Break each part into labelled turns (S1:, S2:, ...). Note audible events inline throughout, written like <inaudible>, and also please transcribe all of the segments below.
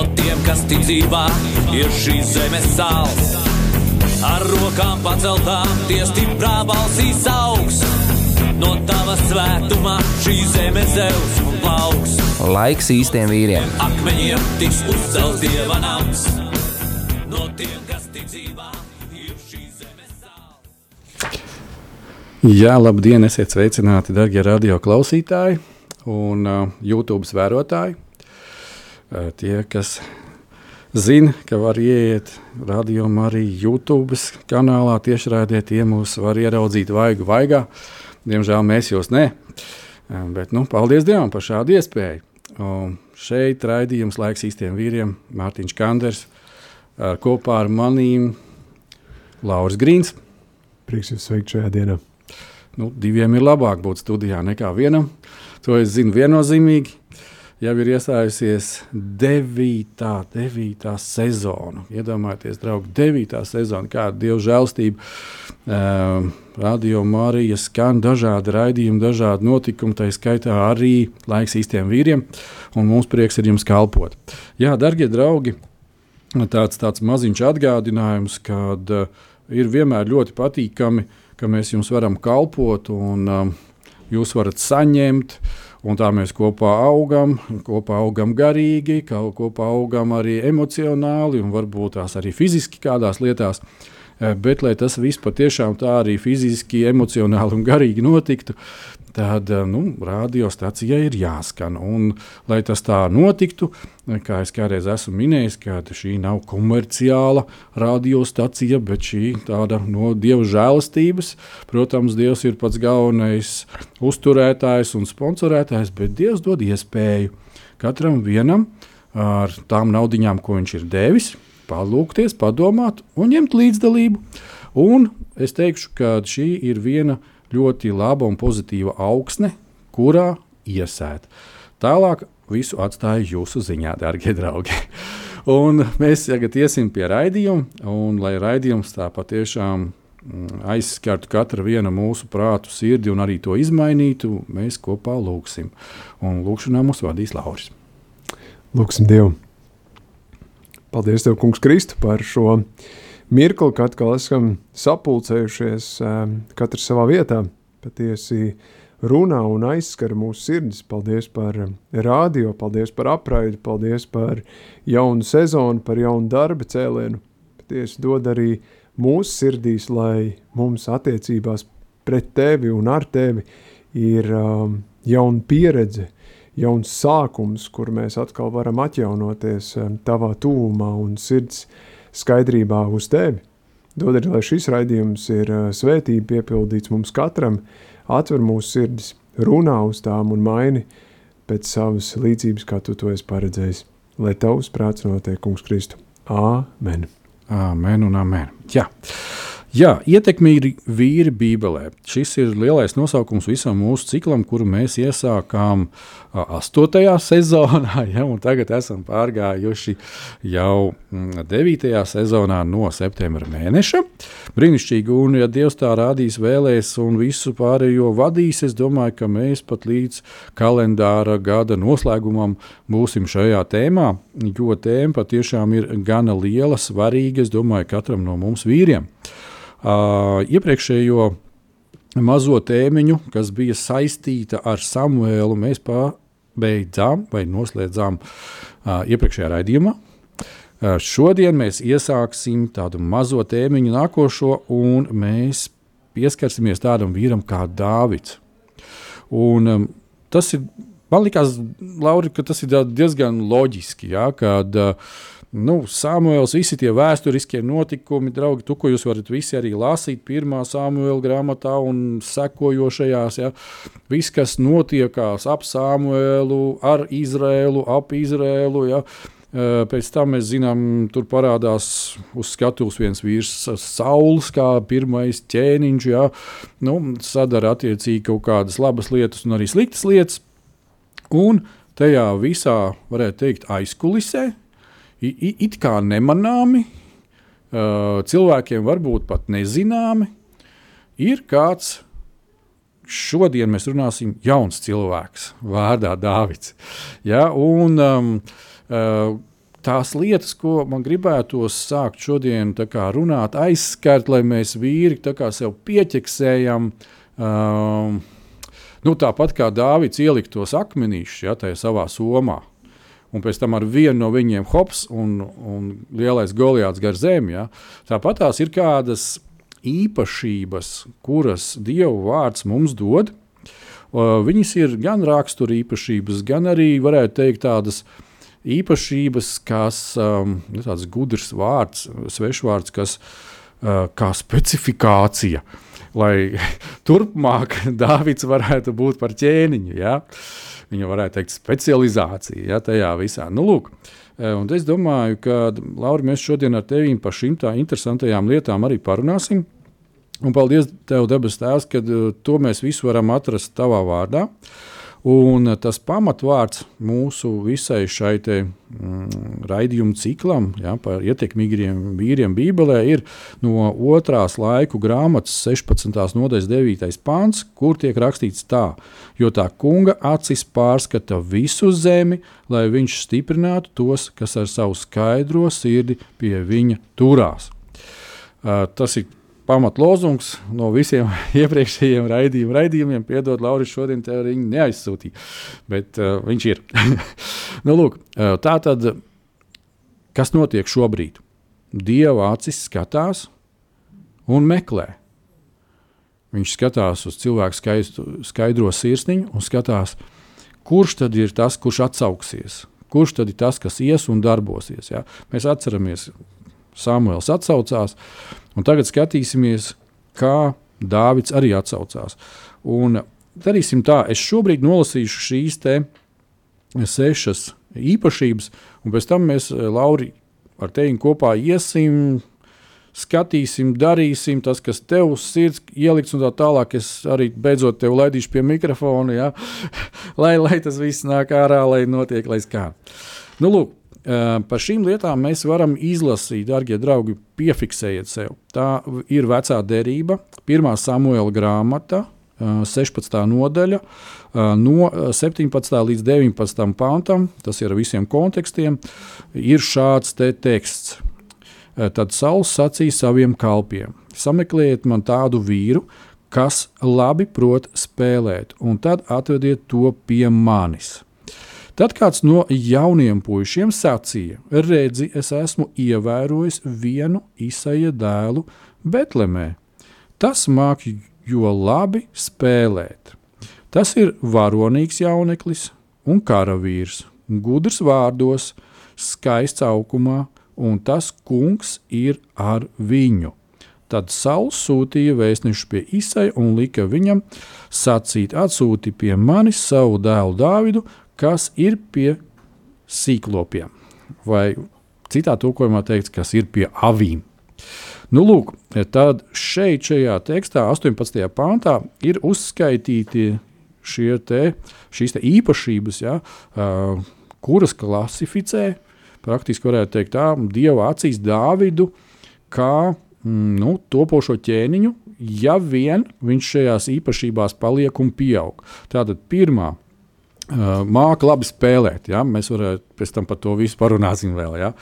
S1: No tiem, kas ticībā ir šīs zemes sāls. Ar rokām paceltām, tie stiprā balsīs augs. No tava svētumā šī zeme zeus un plauks.
S2: Laiks īstiem vīriem.
S1: Akmeņiem tiks uzcelts dieva nams. No tiem, kas ticībā ir šīs zemes sāls.
S3: Jā, labdien, esiet sveicināti, darbie radio klausītāji un uh, YouTube vērotāji. Uh, tie, kas zina, ka var ieiet radio arī YouTube kanālā, tiešraidē, tie mūs var ieraudzīt vaigu vaigā. Diemžēl mēs jūs ne. Uh, bet, nu, paldies Dievam par šādu iespēju. Un šeit raidījums laiks īstiem vīriem, Mārtiņš Kanders, uh, kopā ar manīm Lauris Grīns.
S4: Prieks jūs sveikt šajā dienā.
S3: Nu, diviem ir labāk būt studijā nekā vienam. To es zinu viennozīmīgi. Jau ir iestājusies devītā, devītā sezona. Iedomājieties, draugi, devītā sezona, kāda dieva žēlstība. Uh, Radio Marija skan dažādi raidījumi, dažādi notikumi, tā skaitā arī laiks īstiem vīriem, un mums prieks ir jums kalpot. Jā, darbie draugi, tāds, tāds maziņš atgādinājums, kad uh, ir vienmēr ļoti patīkami, ka mēs jums varam kalpot un um, jūs varat saņemt. Un tā mēs kopā augam, kopā augam garīgi, kopā augam arī emocionāli un varbūt tās arī fiziski kādās lietās. Eh, Bet, lai tas viss patiešām tā arī fiziski, emocionāli un garīgi notiktu, tad eh, nu, radiostacijai ir jāskan. Un, lai tas tā notiktu, eh, kā es kādreiz esmu minējis, ka šī nav komerciāla radiostacija, bet šī tāda no dieva žēlastības. Protams, Dievs ir pats galvenais uzturētājs un sponsorētājs, bet Dievs dod iespēju katram vienam ar tām naudiņām, ko viņš ir devis, palūkties, padomāt un ņemt līdzdalību. Un es teikšu, ka šī ir viena ļoti laba un pozitīva augsne, kurā iesēt. Tālāk visu atstāju jūsu ziņā, darbie draugi. <laughs> Un mēs tagad iesim pie raidījuma, un lai raidījums tā patiešām mm, aizskartu katru vienu mūsu prātu, sirdi un arī to izmainītu, mēs kopā lūgsim. Un lūkšanā mūs vadīs Lauris.
S4: Lūksim Dievu. Paldies, Tev, Kungs, Kristu, par šo mirkli, kad atkal esam sapulcējušies, um, katrs savā vietā. Patiesi runā un aizskara mūsu sirdis. Paldies par rādio, paldies par apraidi, paldies par jaunu sezonu, par jaunu darba cēlienu. Patiesi dod arī mūsu sirdīs, lai mums attiecībās pret tevi un ar tevi ir um, jauna pieredze, jauns sākums, kur mēs atkal varam atjaunoties tavā tūmā un sirds skaidrībā uz tevi. Dod arī, lai šis raidījums ir uh, svētība piepildīts mums katram, atver mūsu sirdis, runā uz tām un maini pēc savas līdzības, kā tu to esi paredzējis. Lai tavs prāts notiek, kungs Kristu. Āmen!
S3: Amen un amen. Jā. Jā, ietekmīgi vīri Bībelē. Šis ir lielais nosaukums visam mūsu ciklam, kuru mēs iesākām astotajā <laughs> sezonā, ja, un tagad esam pārgājuši jau devītajā sezonā no septembra mēneša. Brīnišķīgi, un ja Dievs tā rādīs, vēlēs un visu pārējo vadīs, es domāju, ka mēs pat līdz kalendāra gada noslēgumam būsim šajā tēmā, jo tēma patiešām ir gana liela, svarīga, es domāju, katram no mums vīriem. Iepriekšējo mazo tēmiņu, kas bija saistīta ar Samuēlu, mēs pabeidzām vai noslēdzām uh, iepriekšējā raidījumā. Uh, šodien mēs iesāksim tādu mazo tēmiņu, nākošo, un mēs pieskarsimies tādam vīram kā Dāvids. Un, um, tas ir, man liekas, Lauri, ka tas ir diezgan loģiski, ja, kad uh, nu, Samuēls, visi tie vēsturiskie notikumi, draugi, tu, ko jūs varat visi arī lasīt pirmā Samuēla grāmatā un sekojošajās. Ja, viss, kas notiekās ap Samuēlu, ar Izrēlu, ap Izrēlu. Ja, Pēc tam mēs zinām, tur parādās uz skatuves viens vīrs, saules kā pirmais ķēniņš. Jā. Nu, sadara attiecīgi kaut kādas labas lietas un arī sliktas lietas. Un tajā visā, varētu teikt, aizkulisē, it kā nemanāmi, cilvēkiem varbūt pat nezināmi, ir kāds šodien mēs runāsim jauns cilvēks, vārdā Dāvids. Ja, un, um, uh, tās lietas, ko man gribētos sākt šodien runāt, aizskart, lai mēs vīri sev pieķeksējam. Um, nu, tāpat kā Dāvids ielikt tos akmenīšus ja, savā somā. Un pēc tam ar vienu no viņiem hops un, un lielais goliāts gar zemi. Ja. Tāpat tās ir kādas īpašības, kuras Dieva vārds mums dod. Viņas ir gan rakstura īpašības, gan arī, varētu teikt, tādas īpašības, kas um, ir nu, tāds gudrs vārds, svešvārds, kas uh, kā specifikācija, lai <laughs> turpmāk Dāvids varētu būt par ķēniņu. Ja? Viņa varētu teikt, specializācija ja, tajā visā. Nu, lūk, un es domāju, ka Laura, mēs šodien ar tevi par šīm tā interesantajām lietām arī parunāsim. Un paldies Tev, debes Tēvs, ka uh, to mēs visu varam atrast Tavā vārdā. Un tas pamatvārds mūsu visai šai te, mm, raidījuma ciklam, ja, par ietekmīgiem vīriem, Bībelē, ir no otrās laiku grāmatas 16. nodaļas 9. pāns, kur tiek rakstīts tā, jo tā kunga acis pārskata visu zemi, lai viņš stiprinātu tos, kas ar savu skaidro sirdi pie viņa turās. Uh, tas ir pamatlozungs no visiem <laughs> iepriekšējiem raidījumiem. raidījumiem piedod, Lauris, šodien te viņu neaizsūtīja, bet uh, viņš ir. <laughs> nu, lūk, uh, tā tad, kas notiek šobrīd? Dieva acis skatās un meklē. Viņš skatās uz cilvēku skaistu, skaidro sirsniņu un skatās, kurš tad ir tas, kurš atsauksies. Kurš tad ir tas, kas ies un darbosies? Ja? Mēs atceramies, Samuēls atsaucās, tagad skatīsimies, kā Dāvids arī atsaucās. Un darīsim tā, es šobrīd nolasīšu šīs sešas īpašības, un pēc tam mēs, eh, Lauri, ar tevi kopā iesim, skatīsim, darīsim tas, kas tev uz sirds ielikts, un tā tālāk. Es arī beidzot tevi laidīšu pie mikrofona, ja? <laughs> lai, lai tas viss nāk ārā, lai notiek, lai kā. Nu, lūk, Par šīm lietām mēs varam izlasīt, darbie draugi, piefiksējiet sev. Tā ir vecā derība, pirmā samuēla grāmata, 16. nodaļa, no 17. līdz 19. pantam, tas ir ar visiem kontekstiem, ir šāds te teksts. Tad Sauls sacīja saviem kalpiem: Sameklējiet man tādu vīru, kas labi prot spēlēt, un tad atvediet to pie manis Tad kāds no jauniem puišiem sacīja: Redzi, es esmu ievērojis vienu izsaja dēlu Betlemē. Tas māk jo labi spēlēt. Tas ir varonīgs jauneklis un karavīrs, gudrs vārdos, skaists aukumā, un tas kungs ir ar viņu. Tad Sauls sūtīja vēstnešu pie Isaija un lika viņam sacīt: Atsūti pie manis savu dēlu Dāvidu, kas ir pie sīklopiem, vai citā tulkojumā teikts, kas ir pie avīm. Nu, lūk, tad šeit, šajā tekstā, 18. pāntā, ir uzskaitīti te, šīs te īpašības, ja, uh, kuras klasificē, praktiski varētu teikt, tā, Dieva acīs Dāvidu kā mm, nu, topošo ķēniņu, ja vien viņš šajās īpašībās paliek un pieaug. Tātad pirmā Uh, māca labi spēlēt. Ja? Mēs varētu pēc tam par to visu parunāsim vēl. Ja?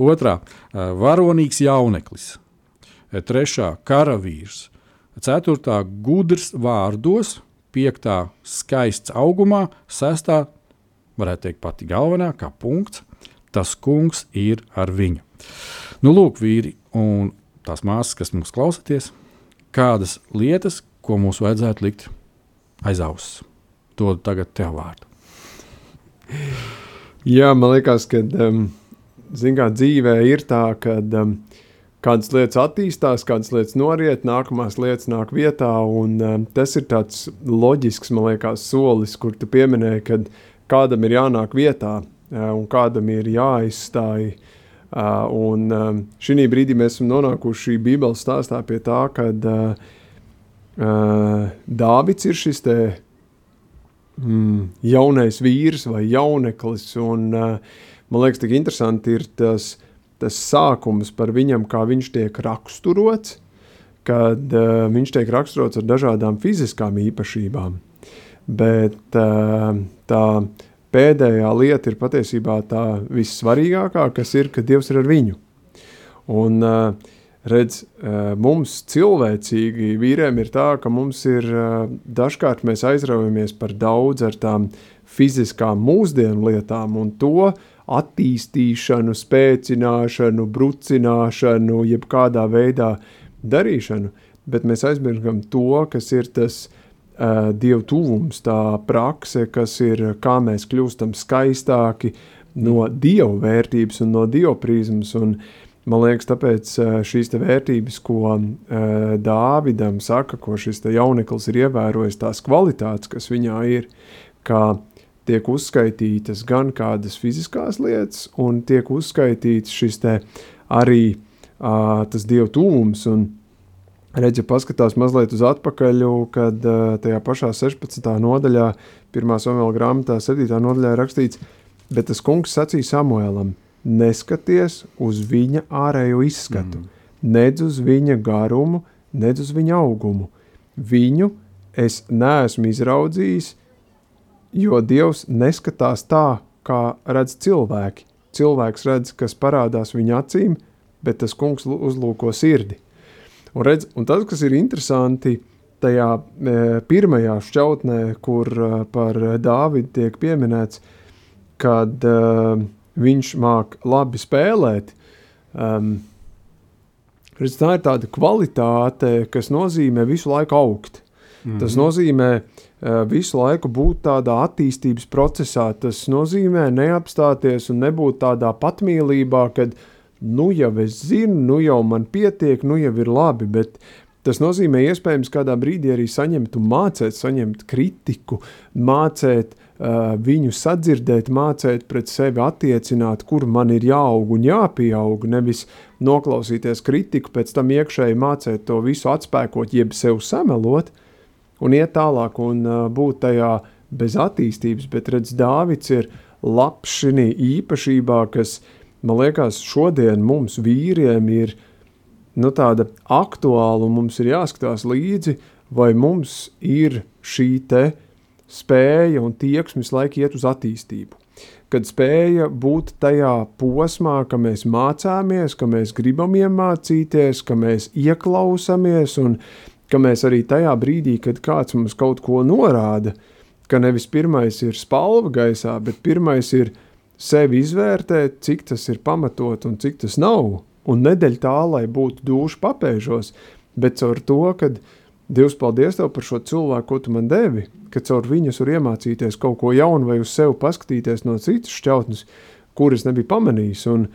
S3: Otrā uh, - varonīgs jauneklis. Uh, trešā - karavīrs. Ceturtā - gudrs vārdos. Piektā - skaists augumā. Sestā - varētu teikt pati galvenā, kā punkts. Tas kungs ir ar viņu. Nu, lūk, vīri un tās māsas, kas mums klausāties, kādas lietas, ko mums vajadzētu likt aiz auss. To tagad tev vārdu.
S4: Jā, man liekas, ka um, kā, dzīvē ir tā, ka um, kādas lietas attīstās, kādas lietas noriet, nākamās lietas nāk vietā. Un, um, tas ir tāds loģisks liekas, solis, kur tu pieminēji, ka kādam ir jānāk vietā. un kādam ir jāizstāj. Un šī brīdī mēs esam nonākuši Bībeles stāstā pie tā, ka Dāvids ir šis te mm, jaunais vīrs vai jauneklis. Un, man liekas, tik interesanti ir tas, tas sākums par viņam, kā viņš tiek raksturots, kad uh, viņš tiek raksturots ar dažādām fiziskām īpašībām. Bet uh, tā pēdējā lieta ir patiesībā tā vissvarīgākā, kas ir, ka Dievs ir ar viņu. Un, uh, redz, uh, mums cilvēcīgi vīriem ir tā, ka mums ir uh, dažkārt mēs aizraujamies par daudz ar tām fiziskām mūsdienu lietām un to attīstīšanu, spēcināšanu, brucināšanu, jebkādā veidā darīšanu, bet mēs aizmirstam to, kas ir tas uh, dievu tuvums, tā prakse, kas ir kā mēs kļūstam skaistāki no dievu vērtības un no dievu prizmas. Un, man liekas, tāpēc šīs vērtības, ko Dāvidam saka, ko šis jauneklis ir ievērojis, tās kvalitātes, kas viņā ir, kā tiek uzskaitītas gan kādas fiziskās lietas, un tiek uzskaitīts šis arī tas dievu tūms. Redzi, paskatās mazliet uz atpakaļ, kad tajā pašā 16. nodaļā, 1. samuēlā grāmatā, 7. nodaļā rakstīts, bet tas kungs sacīja Samuēlam, neskaties uz viņa ārējo izskatu, mm. nedz uz viņa garumu, nedz uz viņa augumu. Viņu es neesmu izraudzījis, jo Dievs neskatās tā, kā redz cilvēki. Cilvēks redz, kas parādās viņa acīm, bet tas kungs uzlūko sirdi. Un, redz, un tas, kas ir interesanti, tajā e, pirmajā šķautnē, kur e, par Dāvidu tiek pieminēts, kad e, viņš māk labi spēlēt, um, tā ir tāda kvalitāte, kas nozīmē visu laiku augt. Mm -hmm. Tas nozīmē uh, visu laiku būt tādā attīstības procesā. Tas nozīmē neapstāties un nebūt tādā patmīlībā, kad nu jau es zinu, nu jau man pietiek, nu jau ir labi, bet tas nozīmē iespējams kādā brīdī arī saņemt un mācēt, saņemt kritiku, mācēt uh, viņu sadzirdēt, mācēt pret sevi attiecināt, kur man ir jāaug un jāpieaug, nevis noklausīties kritiku, pēc tam iekšēji mācēt to visu atspēkot, jeb sev samelot un iet tālāk un būt tajā bez attīstības, bet redz, Dāvids ir labs šī īpašībā, kas man liekas, šodien mums vīriem ir nu, tāda aktuāla un mums ir jāskatās līdzi, vai mums ir šī te spēja un tieksmes laika iet uz attīstību. Kad spēja būt tajā posmā, ka mēs mācāmies, ka mēs gribam iemācīties, ka mēs ieklausāmies un ka mēs arī tajā brīdī, kad kāds mums kaut ko norāda, ka nevis pirmais ir spalva gaisā, bet pirmais ir – sevi izvērtēt, cik tas ir pamatot un cik tas nav. Un nedēļ tā, lai būtu duši papēžos, bet caur to, ka Dievs paldies tev par šo cilvēku, ko tu man devi, ka caur viņu var iemācīties kaut ko jaunu vai uz sevi paskatīties no citas šķautnes, kuras nebija pamanījis. Un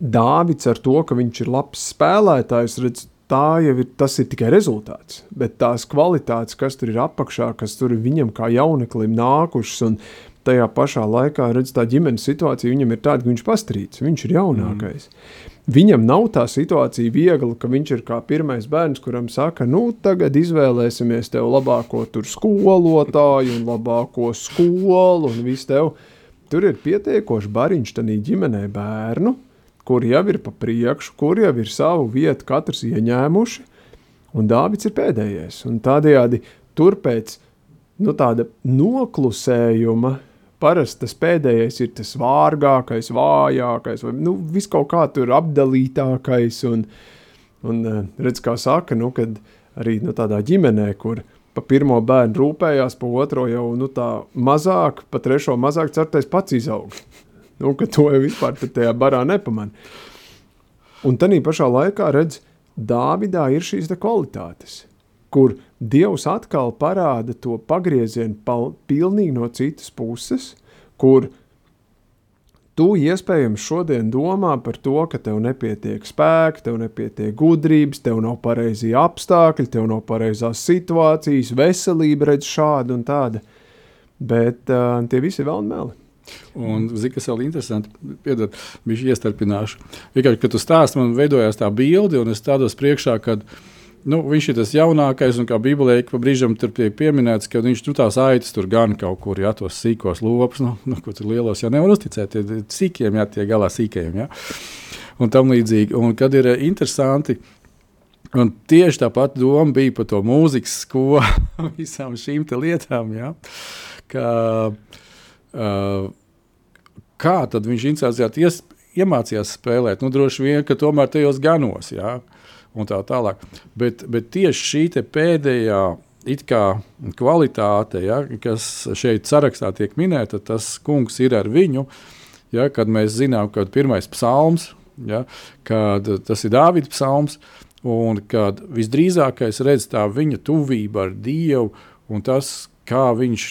S4: Dāvids ar to, ka viņš ir labs spēlētājs, redz, tā jau ir, tas ir tikai rezultāts, bet tās kvalitātes, kas tur ir apakšā, kas tur ir viņam kā jauneklim nākušas un tajā pašā laikā redz, tā ģimenes situācija viņam ir tāda, ka viņš pastrīds, viņš ir jaunākais. Mm. Viņam nav tā situācija viegla, ka viņš ir kā pirmais bērns, kuram saka, nu, tagad izvēlēsimies tev labāko tur skolotāju un labāko skolu un visu tev. Tur ir pietiekoši bariņš tanī ģimenē bērnu, kur jau ir pa priekšu, kur jau ir savu vietu katrs ieņēmuši, un Dāvids ir pēdējais. Un tādējādi turpēc nu, tāda noklusējuma parasti tas pēdējais ir tas vārgākais, vājākais, vai nu, viss kaut kā tur apdalītākais. Un, un eh, redz, kā saka, nu, kad arī nu, tādā ģimenē, kur pa pirmo bērnu rūpējās, pa otro jau nu, tā mazāk, pa trešo mazāk certais pats izaug. Nu, ka to jau vispār tajā barā nepamanā. Un tad pašā laikā redz, Dāvidā ir šīs kvalitātes kur Dievs atkal parāda to pagriezienu pilnīgi no citas puses, kur tu iespējams šodien domā par to, ka tev nepietiek spēka, tev nepietiek gudrības, tev nav pareizie apstākļi, tev nav pareizās situācijas, veselība redz šāda un tāda, bet uh, tie visi ir vēl meli.
S3: Un, zini, kas vēl interesanti, piedod, bija iestarpināšu. Vienkārši, kad tu stāsti, man veidojās tā bilde, un es tādos priekšā, kad nu, viņš ir tas jaunākais, un kā Bībelē ik pa brīžam tur tiek pieminēts, ka viņš nu, tās aitas tur gan kaut kur, ja tos sīkos lopus, nu, nu ko tur lielos jau nevar uzticēt, tie sīkiem, ja tie galā sīkajiem, ja, un tam līdzīgi. Un kad ir eh, interesanti, Un tieši tāpat doma bija par to mūzikas skolu, <laughs> visām šīm lietām. Ja? Ka, uh, kā tad viņš ies, iemācījās spēlēt? Nu, droši vien, ka tomēr tajos ganos. Ja? Un tā tālāk. Bet, bet tieši šī pēdējā kvalitāte, ja, kas šeit sarakstā tiek minēta, tas kungs ir ar viņu. Ja, kad mēs zinām, ka pirmais psalms, ja, kad tas ir Dāvidas psalms, Un kad visdrīzākais redz tā viņa tuvība ar Dievu un tas, kā viņš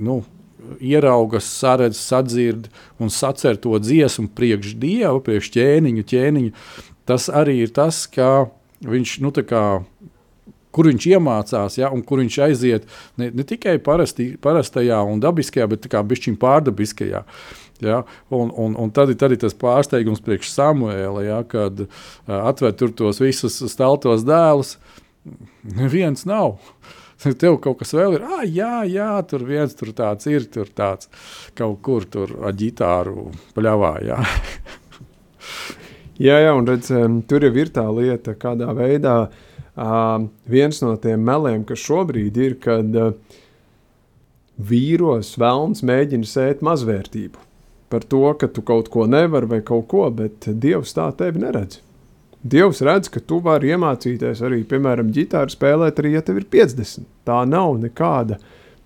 S3: nu, ierauga, saredz, sadzird un sacer to dziesmu priekš Dieva, priekš ķēniņu, ķēniņu, tas arī ir tas, kā viņš, nu, kā, kur viņš iemācās, ja, un kur viņš aiziet ne, ne tikai parasti, parastajā un dabiskajā, bet kā bišķiņ pārdabiskajā. Ja? Un, un, un tad, tad ir tas pārsteigums priekš Samuēla, ja? kad uh, atver tos visus steltos dēlus. Neviens nav. Tev kaut kas vēl ir. Ah, jā, jā, tur viens tur tāds ir. Tur tāds kaut kur tur ar ģitāru pļāvā. Jā.
S4: jā, un redz, tur jau ir tā lieta, kādā veidā uh, viens no tiem meliem, kas šobrīd ir, kad uh, vīros vēlns mēģina sēt mazvērtību par to, ka tu kaut ko nevari vai kaut ko, bet Dievs tā tevi neredz. Dievs redz, ka tu vari iemācīties arī, piemēram, ģitāru spēlēt, arī ja tev ir 50. Tā nav nekāda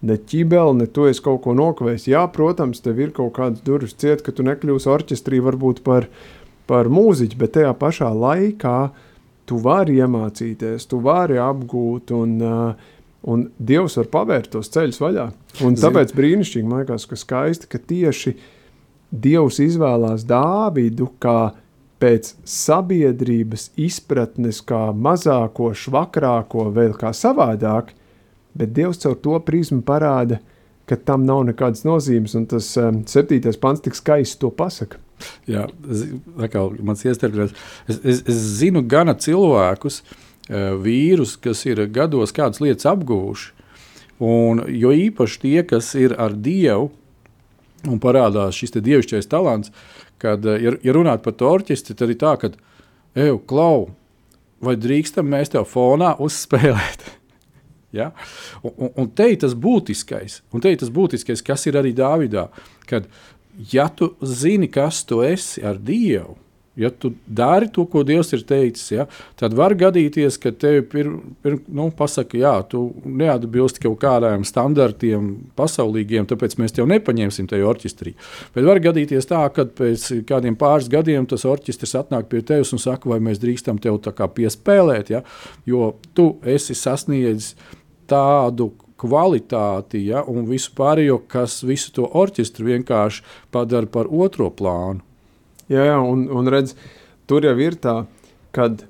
S4: ne ķibele, ne tu esi kaut ko nokavējis. Jā, protams, tev ir kaut kādas durvis ciet, ka tu nekļūsi orķestrī varbūt par, par mūziķu, bet tajā pašā laikā tu vari iemācīties, tu vari apgūt un uh, Un Dievs var pavērt tos ceļus vaļā. Un tāpēc brīnišķīgi, man liekas, ka skaisti, ka tieši Dievs izvēlās Dāvidu kā pēc sabiedrības izpratnes, kā mazāko, švakrāko, vēl kā savādāk, bet Dievs caur to prizmu parāda, ka tam nav nekādas nozīmes, un tas um, septītais pants tik skaisti to pasaka.
S3: Jā, atkal mans iestarpinājums. Es, es, es zinu gana cilvēkus, uh, vīrus, kas ir gados kādas lietas apguvuši, un jo īpaši tie, kas ir ar Dievu, un parādās šis dievišķais talants, kad, eh, ja, ja runāt par to orķestri, tad ir tā, ka, ej, klau, vai drīkstam mēs tev fonā uzspēlēt? <laughs> ja? un, un, un te ir tas būtiskais, un te ir tas būtiskais, kas ir arī Dāvidā, kad, ja tu zini, kas tu esi ar Dievu, Ja tu dari to, ko Dievs ir teicis, ja, tad var gadīties, ka tev ir nu, pasaka, jā, tu neatbilsti kaut kādiem standartiem, pasaulīgiem, tāpēc mēs tev nepaņemsim tajā orķestrī. Bet var gadīties tā, ka pēc kādiem pāris gadiem tas orķestris atnāk pie tevis un saka, vai mēs drīkstam tev tā kā piespēlēt, ja, jo tu esi sasniedzis tādu kvalitāti ja, un visu pārējo, kas visu to orķestru vienkārši padara par otro plānu.
S4: Jā, jā un, un redz, tur jau ir tā, kad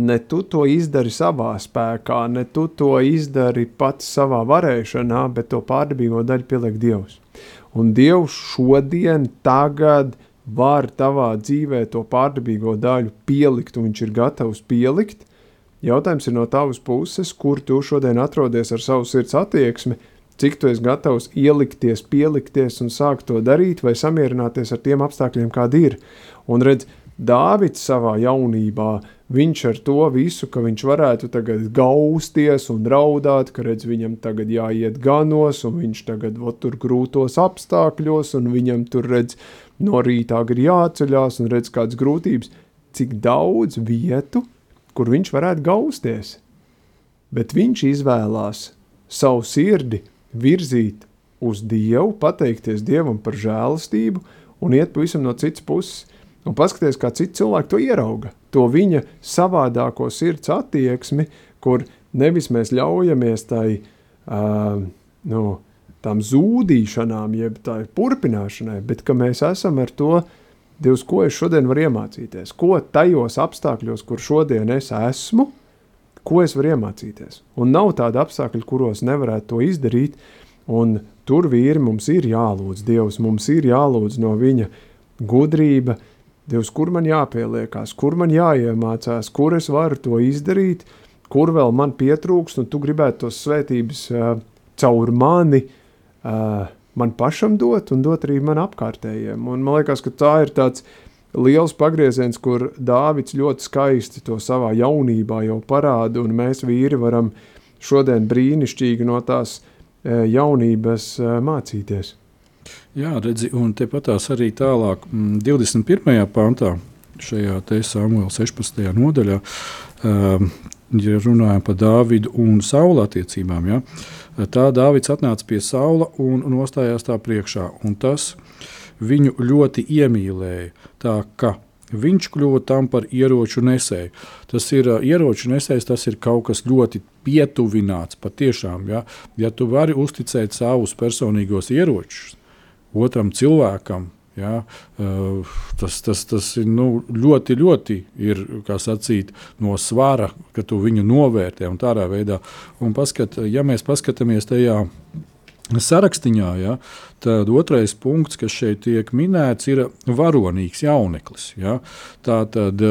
S4: ne tu to izdari savā spēkā, ne tu to izdari pats savā varēšanā, bet to pārdabīgo daļu pieliek Dievs. Un Dievs šodien, tagad var tavā dzīvē to pārdabīgo daļu pielikt, un viņš ir gatavs pielikt. Jautājums ir no tavas puses, kur tu šodien atrodies ar savu sirds attieksmi, cik tu esi gatavs ielikties, pielikties un sākt to darīt, vai samierināties ar tiem apstākļiem, kādi ir. Un redz, Dāvids savā jaunībā, viņš ar to visu, ka viņš varētu tagad gausties un raudāt, ka redz, viņam tagad jāiet ganos, un viņš tagad ot, tur grūtos apstākļos, un viņam tur redz, no rītā ir jāceļās, un redz kādas grūtības, cik daudz vietu, kur viņš varētu gausties. Bet viņš izvēlās savu sirdi virzīt uz Dievu, pateikties Dievam par žēlastību un iet pavisam no citas puses. Un paskaties, kā citi cilvēki to ierauga. To viņa savādāko sirds attieksmi, kur nevis mēs ļaujamies tai, uh, nu, tām zūdīšanām, jeb tā turpināšanai, bet ka mēs esam ar to, Dievs, ko es šodien varu iemācīties, ko tajos apstākļos, kur šodien es esmu, ko es varu iemācīties. Un nav tāda apstākļa, kuros nevarētu to izdarīt. Un tur vīri mums ir jālūdz. Dievs, mums ir jālūdz no viņa gudrība, Dievs, kur man jāpieliekās, kur man jāiemācās, kur es varu to izdarīt, kur vēl man pietrūkst, un tu gribētu tos svētības uh, caur mani uh, man pašam dot un dot arī man apkārtējiem. Un man liekas, ka tā ir tāds liels pagrieziens, kur Dāvids ļoti skaisti to savā jaunībā jau parāda, un mēs vīri varam šodien brīnišķīgi no tās uh, jaunības uh, mācīties.
S3: Jā, redzi, un tepat tās arī tālāk, 21. Mm, pantā, šajā Samuēlā 16. nodaļā, uh, ja runājam par Dāvidu un Saula attiecībām, ja, tā Dāvids atnāca pie Saula un nostājās tā priekšā. Un tas viņu ļoti iemīlēja. Tā ka viņš kļuva tam par ieroču nesēju. Tas ir ieroču nesējs, tas ir kaut kas ļoti pietuvināts. Patiešām, ja, ja tu vari uzticēt savus personīgos ieročus, otram cilvēkam. Ja, tas, tas, tas nu, ļoti, ļoti ir, sacīt, no svara, ka tu viņu novērtē un tādā veidā. Un paskat, ja mēs paskatāmies tajā sarakstā, ja, tad otrais punkts, kas šeit tiek minēts, ir varonīgs jauneklis. Ja. Tā tad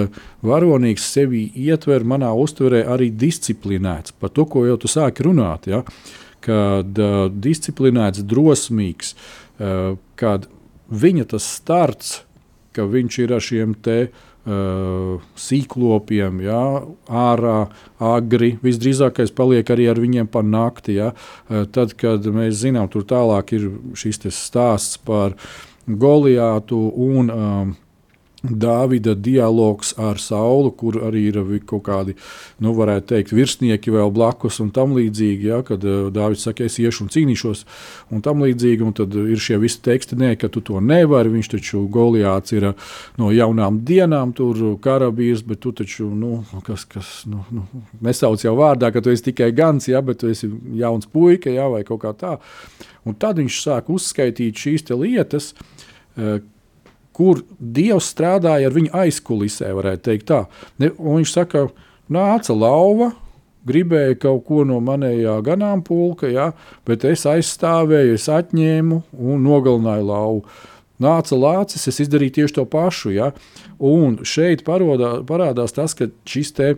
S3: varonīgs sevi ietver manā uztverē arī disciplinēts par to, ko jau tu sāki runāt. Ja. Kad uh, disciplinēts, drosmīgs, uh, kad viņa tas starts, ka viņš ir ar šiem te uh, sīklopiem, jā, ārā, agri, visdrīzākais paliek arī ar viņiem pa nakti. Jā. Uh, tad, kad mēs zinām, tur tālāk ir šis stāsts par Goliātu un uh, Dāvida dialogs ar Saulu, kur arī ir kaut kādi, nu, varētu teikt, virsnieki vēl blakus un tam līdzīgi. Ja, kad uh, Dāvids saka, es iešu un cīnīšos, un tam līdzīgi. Un tad ir šie visi teksti, nē, ka tu to nevari. Viņš taču Goliāts ir uh, no jaunām dienām, tur karavīrs, bet tu taču, nu, kas, kas nu, nu, nesauc jau vārdā, ka tu esi tikai gans, ja, bet tu esi jauns puika, ja, vai kaut kā tā. Un tad viņš sāk uzskaitīt šīs lietas. Kur Dievs strādāja ar viņu aizkulisē, varētu teikt tā. Ne, viņš saka, nāca lauva, gribēja kaut ko no manējā ganāmpulka, ja, bet es aizstāvēju, es atņēmu un nogalināju lauvu. Nāca lācis, es izdarīju tieši to pašu. Ja? Un šeit parodā, parādās tas, ka šis te,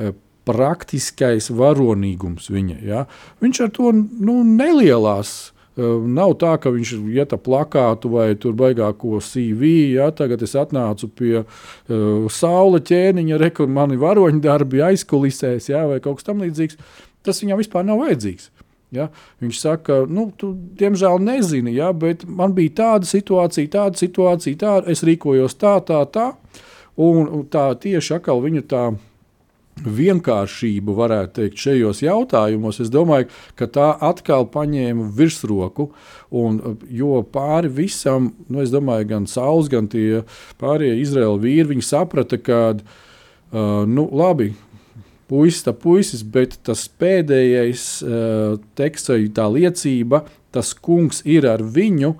S3: e, praktiskais varonīgums viņa. Ja? Viņš ar to nu, nelielās Nav tā, ka viņš iet ar plakātu vai tur baigāko CV. Ja, tagad es atnācu pie uh, saula ķēniņa, rekur mani varoņu darbi aizkulisēs, ja, vai kaut kas tamlīdzīgs. Tas viņam vispār nav vajadzīgs. Ja? Viņš saka, nu, tu diemžēl nezini, ja, bet man bija tāda situācija, tāda situācija, tāda, es rīkojos tā, tā, tā. Un tā tieši atkal viņa tā vienkāršību, varētu teikt, šajos jautājumos, es domāju, ka tā atkal paņēma virsroku. Un, jo pāri visam, nu, es domāju, gan Sauls, gan tie pārējie Izraēla vīri, viņi saprata, ka, uh, nu, labi, puisis, tā puisis, bet tas pēdējais uh, teksts, tā liecība, tas kungs ir ar viņu,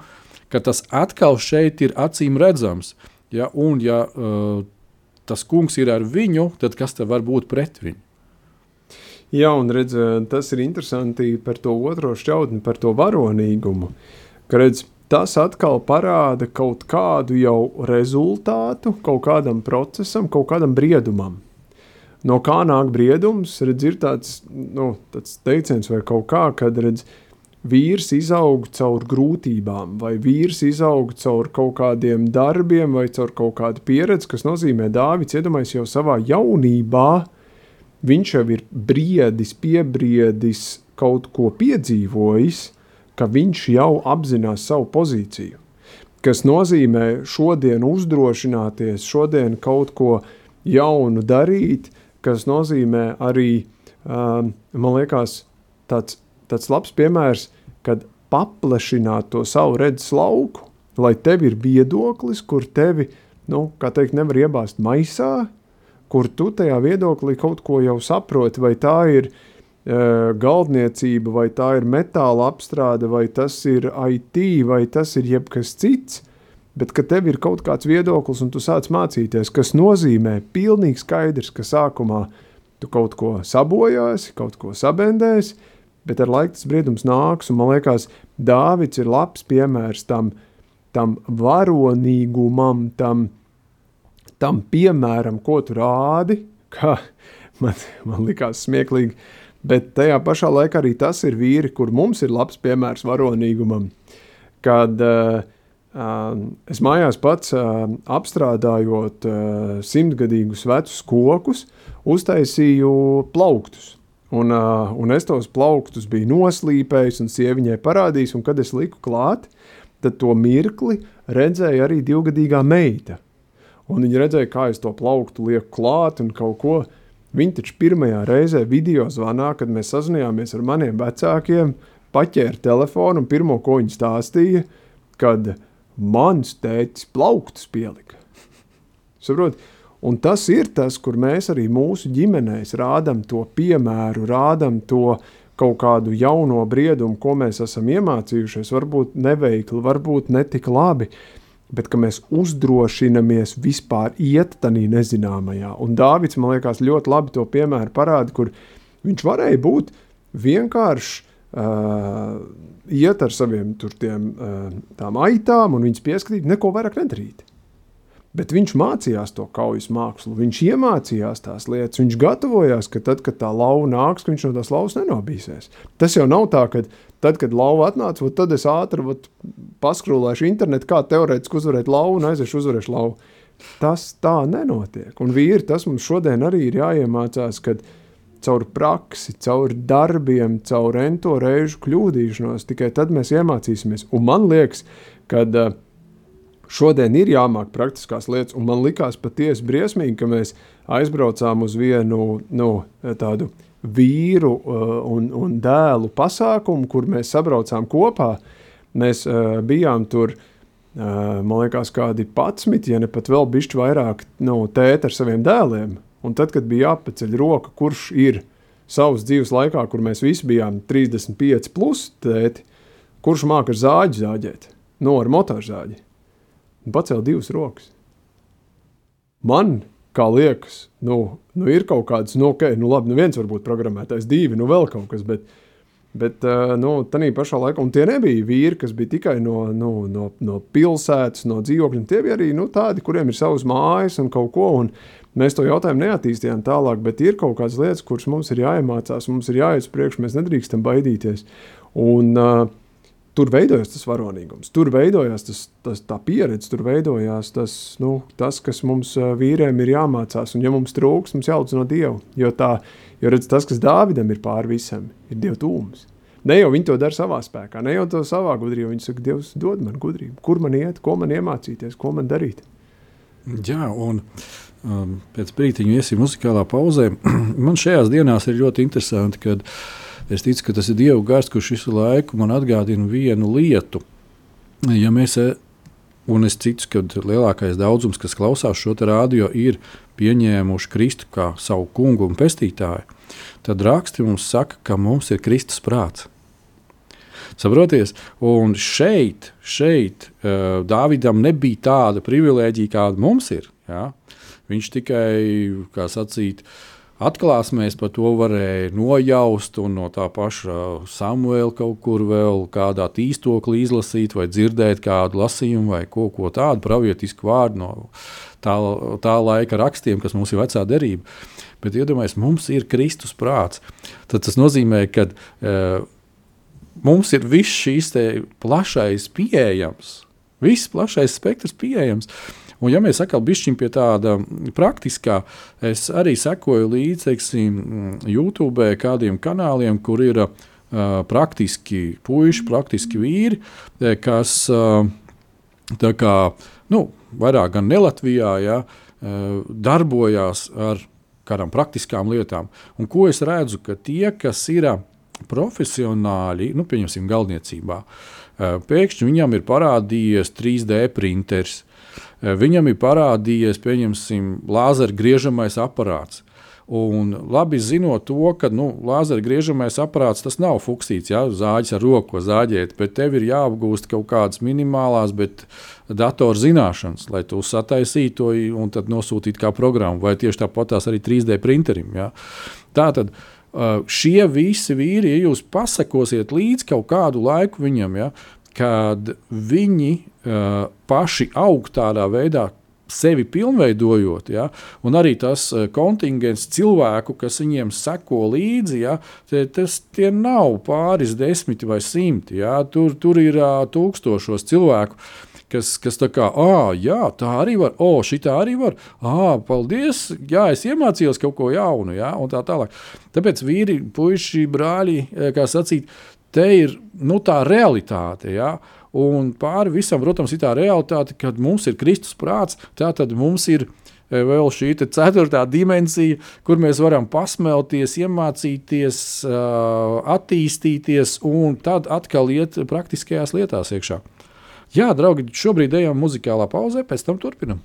S3: ka tas atkal šeit ir acīm redzams. Ja, un, ja uh, tas kungs ir ar viņu, tad kas te var būt pret viņu?
S4: Jā, un redz, tas ir interesanti par to otro šķautni, par to varonīgumu. Ka redz, tas atkal parāda kaut kādu jau rezultātu, kaut kādam procesam, kaut kādam briedumam. No kā nāk briedums, redz, ir tāds, nu, tāds teiciens vai kaut kā, kad redz, vīrs izaug caur grūtībām, vai vīrs izaug caur kaut kādiem darbiem, vai caur kaut kādu pieredzi, kas nozīmē, Dāvids iedomājas jau savā jaunībā, viņš jau ir briedis, piebriedis, kaut ko piedzīvojis, ka viņš jau apzinās savu pozīciju. Kas nozīmē šodien uzdrošināties, šodien kaut ko jaunu darīt, kas nozīmē arī, um, man liekas, tāds tāds labs piemērs, kad paplašināt to savu redzes lauku, lai tev ir viedoklis, kur tevi, nu, kā teikt, nevar iebāzt maisā, kur tu tajā viedoklī kaut ko jau saproti, vai tā ir uh, galdniecība, vai tā ir metāla apstrāde, vai tas ir IT, vai tas ir jebkas cits, bet ka tev ir kaut kāds viedoklis un tu sāc mācīties, kas nozīmē pilnīgi skaidrs, ka sākumā tu kaut ko sabojāsi, kaut ko sabendēsi, bet ar laiku tas briedums nāks. Man liekas, Dāvids ir labs piemērs tam, tam varonīgumam, tam, tam piemēram, ko tu rādi. Kā <laughs> man, man likās smieklīgi, bet tajā pašā laikā arī tas ir vīri, kur mums ir labs piemērs varonīgumam. Kad uh, uh, es mājās pats uh, apstrādājot uh, simtgadīgus vecus kokus, uztaisīju plauktus. Un, uh, un es tos plauktus biju noslīpējis un sieviņai parādījis, un kad es liku klāt, tad to mirkli redzēja arī divgadīgā meita. Un viņa redzēja, kā es to plauktu lieku klāt un kaut ko. Viņa taču pirmajā reizē video zvanā, kad mēs sazinājāmies ar maniem vecākiem, paķēra telefonu un pirmo, ko viņa stāstīja, kad mans tētis plauktus pielika. Saprot? Un tas ir tas, kur mēs arī mūsu ģimenēs rādām to piemēru, rādām to kaut kādu jauno briedumu, ko mēs esam iemācījušies. Varbūt neveikli, varbūt netik labi, bet mēs uzdrošinamies vispār iet tādā nezināmajā. Un Dārvids man liekas ļoti labi to piemēru parāda, kur viņš varēja būt vienkārši. Uh, iet ar saviem tur tiem, uh, tām aitām un viņas pieskatīt, neko vairāk nedarīt. Bet viņš mācījās to kaujas mākslu, viņš iemācījās tās lietas, viņš gatavojās, ka tad, kad tā lauva nāks, viņš no tās lauvas nenobīsies. Tas jau nav tā, ka tad, kad lauva atnāca, tad es ātri vat, paskrūlēšu internetu, kā teorētiski uzvarēt lauvu un aiziešu uzvarēšu lauvu. Tas tā nenotiek. Un vīri, tas mums šodien arī ir jāiemācās, kad caur praksi, caur darbiem, caur ento reižu kļūdīšanos, tikai tad mēs iemācīsimies. Un man liekas, kad uh, šodien ir jāmāk praktiskās lietas, un man likās patiesi briesmīgi, ka mēs aizbraucām uz vienu nu, tādu vīru uh, un, un dēlu pasākumu, kur mēs sabraucām kopā. Mēs uh, bijām tur, uh, man liekas, kādi 11, ja ne pat vēl bišķi vairāk nu, tēti ar saviem dēliem. Un tad, kad bija jāpaceļ roka, kurš ir savas dzīves laikā, kur mēs visi bijām 35 plus tēti, kurš māca zāģi zāģēt, no nu, ar motorzāģi un pacēla divas rokas. Man, kā liekas, nu, nu ir kaut kāds, nu, ok, nu labi, nu viens varbūt programmētājs, divi, nu vēl kaut kas, bet, bet nu, tā pašā laikā, un tie nebija vīri, kas bija tikai no, nu, no, no pilsētas, no dzīvokļiem, tie bija arī nu, tādi, kuriem ir savas mājas un kaut ko, un mēs to jautājumu neattīstījām tālāk, bet ir kaut kādas lietas, kuras mums ir jāiemācās, mums ir jāiet uz priekšu, mēs nedrīkstam baidīties. Un, uh, tur veidojās tas varonīgums, tur veidojās tas, tas, tā pieredze, tur veidojās tas, nu, tas, kas mums vīriem ir jāmācās. Un, ja mums trūks, mums jālūdz no Dieva. Jo, tā, jo redz, tas, kas Dāvidam ir pāri visam, ir Dieva tūms. Ne jau viņi to dara savā spēkā, ne jau to savā gudrībā. Viņi saka, Dievs, dod man gudrību, kur man iet, ko man iemācīties, ko man darīt.
S3: Jā, un um, pēc brīdiņa iesim muzikālā pauzē. <clears throat> man šajās dienās ir ļoti interesanti, kad uh, Es ticu, ka tas ir Dieva gars, kurš visu laiku man atgādina vienu lietu. Ja mēs, e, un es ticu, ka lielākais daudzums, kas klausās šo rādio, ir pieņēmuši Kristu kā savu kungu un pestītāju, tad raksti mums saka, ka mums ir Kristus prāts. Saproties, un šeit, šeit uh, Dāvidam nebija tāda privilēģija, kāda mums ir. Ja? Viņš tikai, kā sacīt, uh, Atklāsmēs par to varēja nojaust, un no tā paša Samuēla kaut kur vēl kādā tīstoklī izlasīt, vai dzirdēt kādu lasījumu, vai ko, ko tādu pravietisku vārdu no tā, tā laika rakstiem, kas mums ir vecā derība. Bet iedomājieties, mums ir Kristus prāts. Tad tas nozīmē, ka e, mums ir viss šīs plašais pieejams, viss plašais spektrs pieejams. Un, ja mēs atkal bišķiņ pie tāda praktiskā, es arī sekoju līdzi, teiksim, YouTube kādiem kanāliem, kur ir uh, praktiski puiši, praktiski vīri, kas uh, kā, nu, vairāk gan ne Latvijā, ja, uh, darbojās ar kādām praktiskām lietām. Un ko es redzu, ka tie, kas ir profesionāļi, nu, pieņemsim, galdniecībā, pēkšņi viņam ir parādījies 3D printeris, Eh, viņam ir parādījies, pieņemsim, lāzera griežamais aparāts. Un labi zinot to, ka nu, lāzera griežamais aparāts tas nav fuksīts, ja zāģis ar roku zāģēt, bet tev ir jāapgūst kaut kādas minimālās, bet datoru zināšanas, lai tu sataisītu to un tad nosūtītu kā programmu, vai tieši tāpat tās arī 3D printerim. Ja. Tā tad uh, šie visi vīri, ja jūs pasakosiet līdzi kaut kādu laiku viņam, ja, kad viņi uh, paši aug tādā veidā, sevi pilnveidojot, ja, un arī tas uh, kontingents cilvēku, kas viņiem seko līdzi, ja, tie, tas tie nav pāris desmiti vai simti. Ja, tur, tur ir uh, tūkstošos cilvēku. Kas, kas tā kā, ah, jā, tā arī var, oh, šī tā arī var, ah, paldies, jā, es iemācījos kaut ko jaunu, jā, un tā tālāk. Tāpēc vīri, puiši, brāļi, kā sacīt, te ir nu, tā realitāte. Jā. Un pāri visam, protams, ir tā realitāte, ka mums ir Kristus prāts, tā tad mums ir vēl šī ceturtā dimensija, kur mēs varam pasmelties, iemācīties, attīstīties un tad atkal iet praktiskajās lietās iekšā. Jā, draugi, šobrīd ejam muzikālā pauzē, pēc tam turpinam.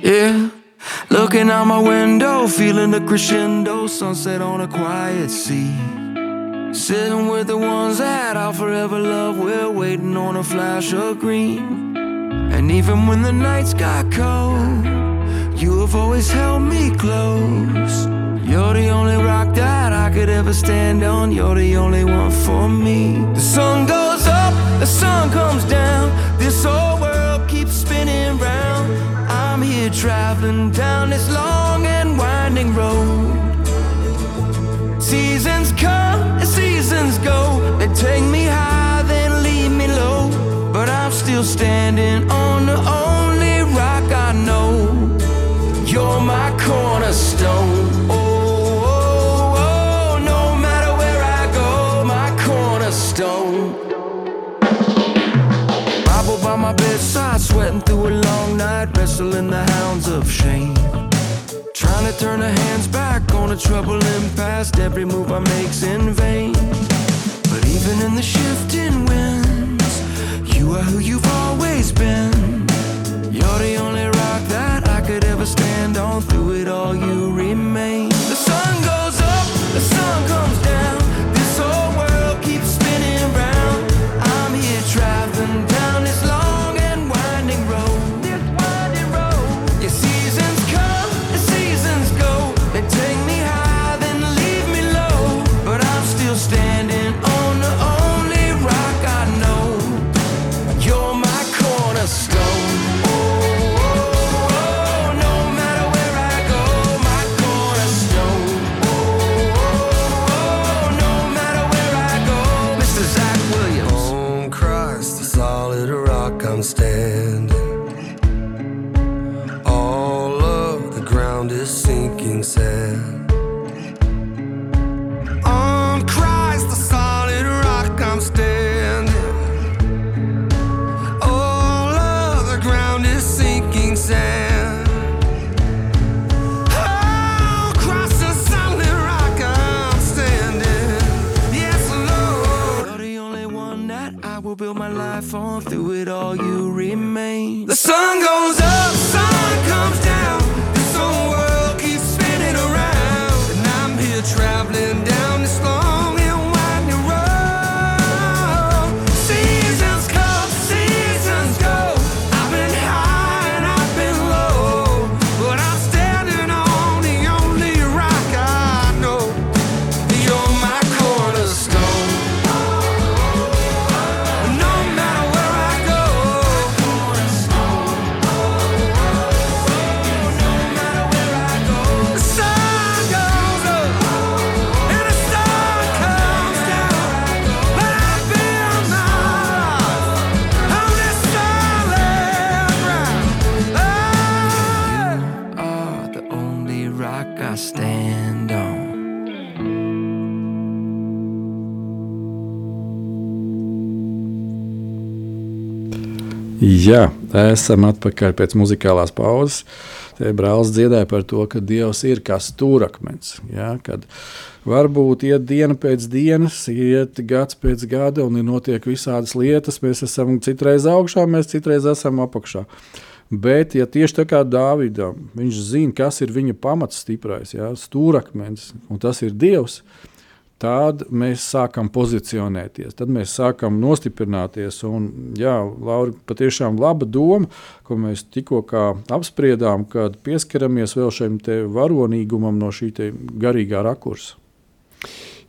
S5: Yeah, looking out my window, feeling the crescendo, sunset on a quiet sea. Sitting with the ones that I'll forever love, we're waiting on a flash of green. And even when the nights got cold, you have always held me close. You're the only rock that I could ever stand on. You're the only one for me. The sun goes up, the sun comes down. This whole world. Here traveling down this long and winding road. Seasons come and seasons go. They take me high, then leave me low. But I'm still standing on the only rock I know. You're my cornerstone. Oh, oh, oh stone. Bible by my bedside, sweating through a long night, wrestling the hounds of shame. Trying to turn the hands back on a troubling past, every move I make's in vain. But even in the shifting winds, you are who you've always been. You're the only rock that I could ever stand on. Through it all, you remain. through it all, you remain. The sun goes.
S3: Jā, esam atpakaļ pēc muzikālās pauzes. Te brālis dziedāja par to, ka Dievs ir kā stūrakmens. Ja, kad varbūt iet diena pēc dienas, iet gads pēc gada un ir notiek visādas lietas. Mēs esam citreiz augšā, mēs citreiz esam apakšā. Bet, ja tieši tā kā Dāvidam, viņš zina, kas ir viņa pamats stiprais, ja, stūrakmens, un tas ir Dievs, tad mēs sākam pozicionēties, tad mēs sākam nostiprināties. Un, jā, Laura, patiešām laba doma, ko mēs tikko apspriedām, kad pieskaramies vēl šim varonīgumam no šī garīgā rakursa.